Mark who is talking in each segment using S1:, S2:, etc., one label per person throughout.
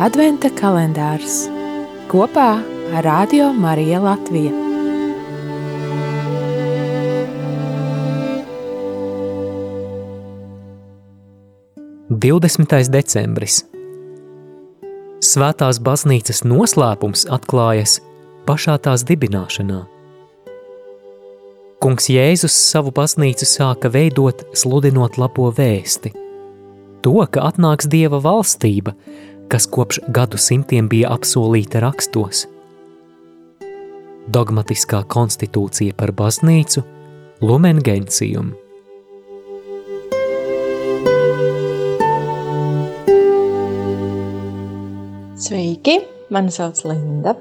S1: Adventa kalendārs kopā ar Radio Mariju Latviju.
S2: Divdesmitais decembris Svētās baznīcas noslēpums atklājas pašā tās dibināšanā. Kungs Jēzus savu baznīcu sāka veidot, sludinot labo vēsti. To, ka atnāks Dieva valstība, kas kopš gadu simtiem bija apsolīta rakstos. Dogmatiskā konstitūcija par baznīcu Lumen Gentium.
S3: Sveiki, mani sauc Linda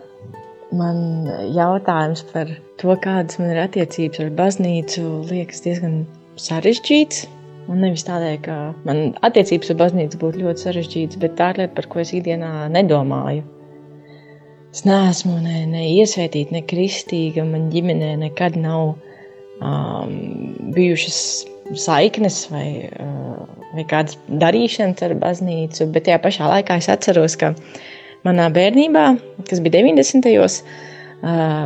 S3: man jautājums par to, kādas man ir attiecības ar baznīcu, liekas diezgan sarežģīts. Un nevis tādēļ, ka man attiecības ar baznīcu būtu ļoti sarežģītas, bet tā ir lieta, par ko es ikdienā nedomāju. Es neesmu ne, ne iesvētīta, ne kristīga. Man ģimenē nekad nav um, bijušas saiknes vai, uh, vai kādas darīšanas ar baznīcu, bet tajā pašā laikā es atceros, ka manā bērnībā, kas bija 90. gados,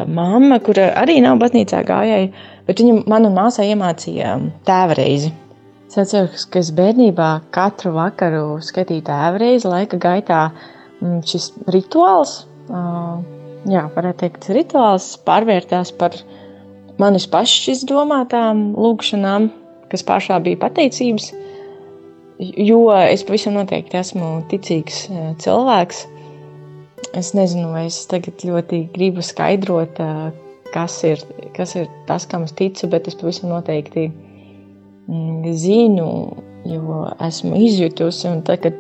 S3: mamma, kur arī nav baznīcā gājēja, bet viņa man un māsai iemācīja tēvreizi. Es atceros, ka es bērnībā katru vakaru skatīju tēvreizi, laika gaitā šis rituāls, jā, varētu teikt, rituāls pārvērtās par manis pašas izdomātām lūgšanām, kas pašā bija pateicības, jo es pavisam noteikti esmu ticīgs cilvēks. Es nezinu, vai es tagad ļoti gribu skaidrot, kas ir, kas ir tas, kam es ticu, bet es pavisam noteikti mm, zinu, jo esmu izjutusi. Un tad, kad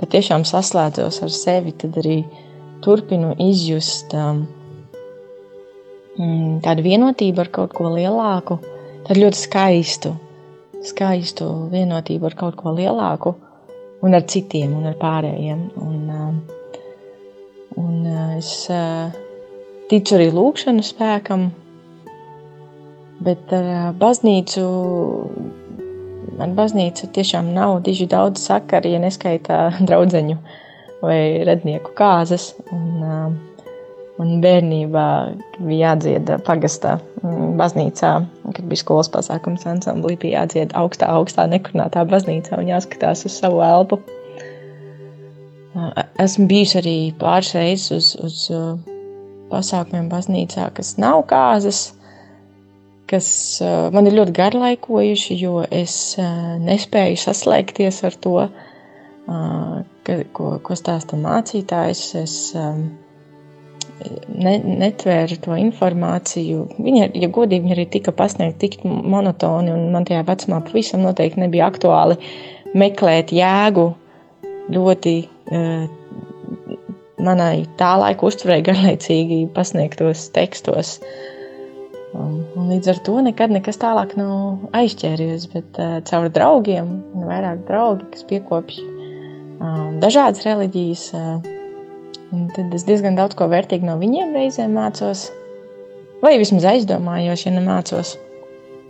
S3: patiešām saslēdzos ar sevi, tad arī turpinu izjust mm, tādu vienotību ar kaut ko lielāku, tādu ļoti skaistu, skaistu vienotību ar kaut ko lielāku un ar citiem un ar pārējiem. Un, Un es ticu arī lūkšanu spēkam, bet ar baznīcu man baznīca tiešām nav diži daudz sakari, ja neskaitā draudzeņu vai rednieku kāzas. Un, un bērnībā bija jādzied pagastā baznīcā, kad bija skolas pasākums ansamblī, bija jādzied augstā, augstā nekurnātā baznīcā un jāskatās uz savu elpu. Esmu bijusi arī pāris reizes uz, uz pasākumiem baznīcā, kas nav kāzas, kas uh, man ir ļoti garlaikojuši, jo es uh, nespēju saslēgties ar to, ka, ko, ko stāsta mācītājs. Es ne, netvēru to informāciju. Viņa, ja godīgi, viņa arī tika pasniegta tik monotoni, un man tajā vecumā pavisam noteikti nebija aktuāli meklēt jēgu ļoti manai tā laika uztverē garlaicīgi pasniegtos tekstos. Un līdz ar to nekad nekas tālāk nav aizķēries, bet uh, caur draugiem, vairāk draugi, kas piekopj uh, dažādas reliģijas, uh, tad es diezgan daudz ko vērtīgu no viņiem reizēm mācos, vai vismaz aizdomājos, ja nemācos.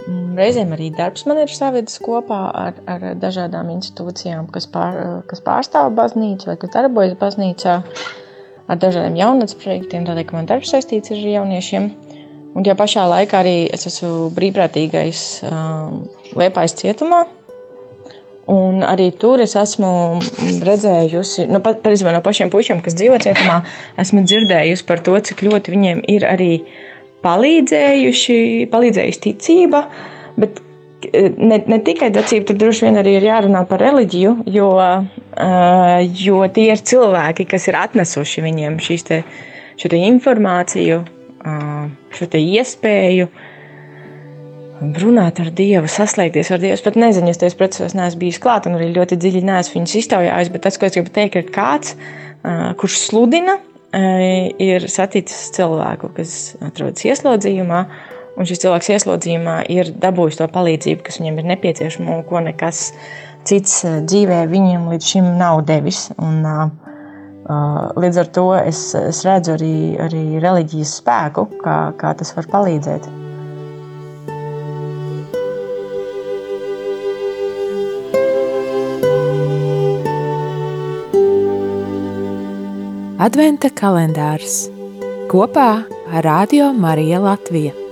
S3: Mm, reizēm arī darbs man ir savedis kopā ar, ar dažādām institūcijām, kas, pār, kas pārstāv baznīcu vai kas darbojas baznīcā, ar dažādiem jaunatnes projektiem, tādēļ, ka man darbs saistīts ar jauniešiem. Un tajā pašā laikā arī es esmu brīvprātīgais um, Liepājas cietumā. Un arī tur es esmu redzējusi, nu, pat, no pašiem puišiem, kas dzīvo cietumā, esmu dzirdējusi par to, cik ļoti viņiem ir arī palīdzējuši, palīdzējusi ticība, bet e, ne, ne tikai ticība, tur droši vien arī ir jārunā par reliģiju, jo, uh, jo tie ir cilvēki, kas ir atnesuši viņiem šīs te, šo te informāciju, šo iespēju runāt ar Dievu, saslēgties ar Dievu. Es pat nezinu, es tajos procesos neesmu bijis klāt un arī ļoti dziļi neesmu viņus iztaujājis, bet tas, ko es gribu teikt, ir kāds, uh, kurš sludina, ir saticis cilvēku, kas atrodas ieslodzījumā, un šis cilvēks ieslodzījumā ir dabūjis to palīdzību, kas viņam ir nepieciešama un ko nekas cits dzīvē viņam līdz šim nav devis. Un, līdz ar to es, es redzu arī, arī reliģijas spēku, kā, kā tas var palīdzēt.
S1: Adventa kalendārs kopā ar Radio Mariju Latviju.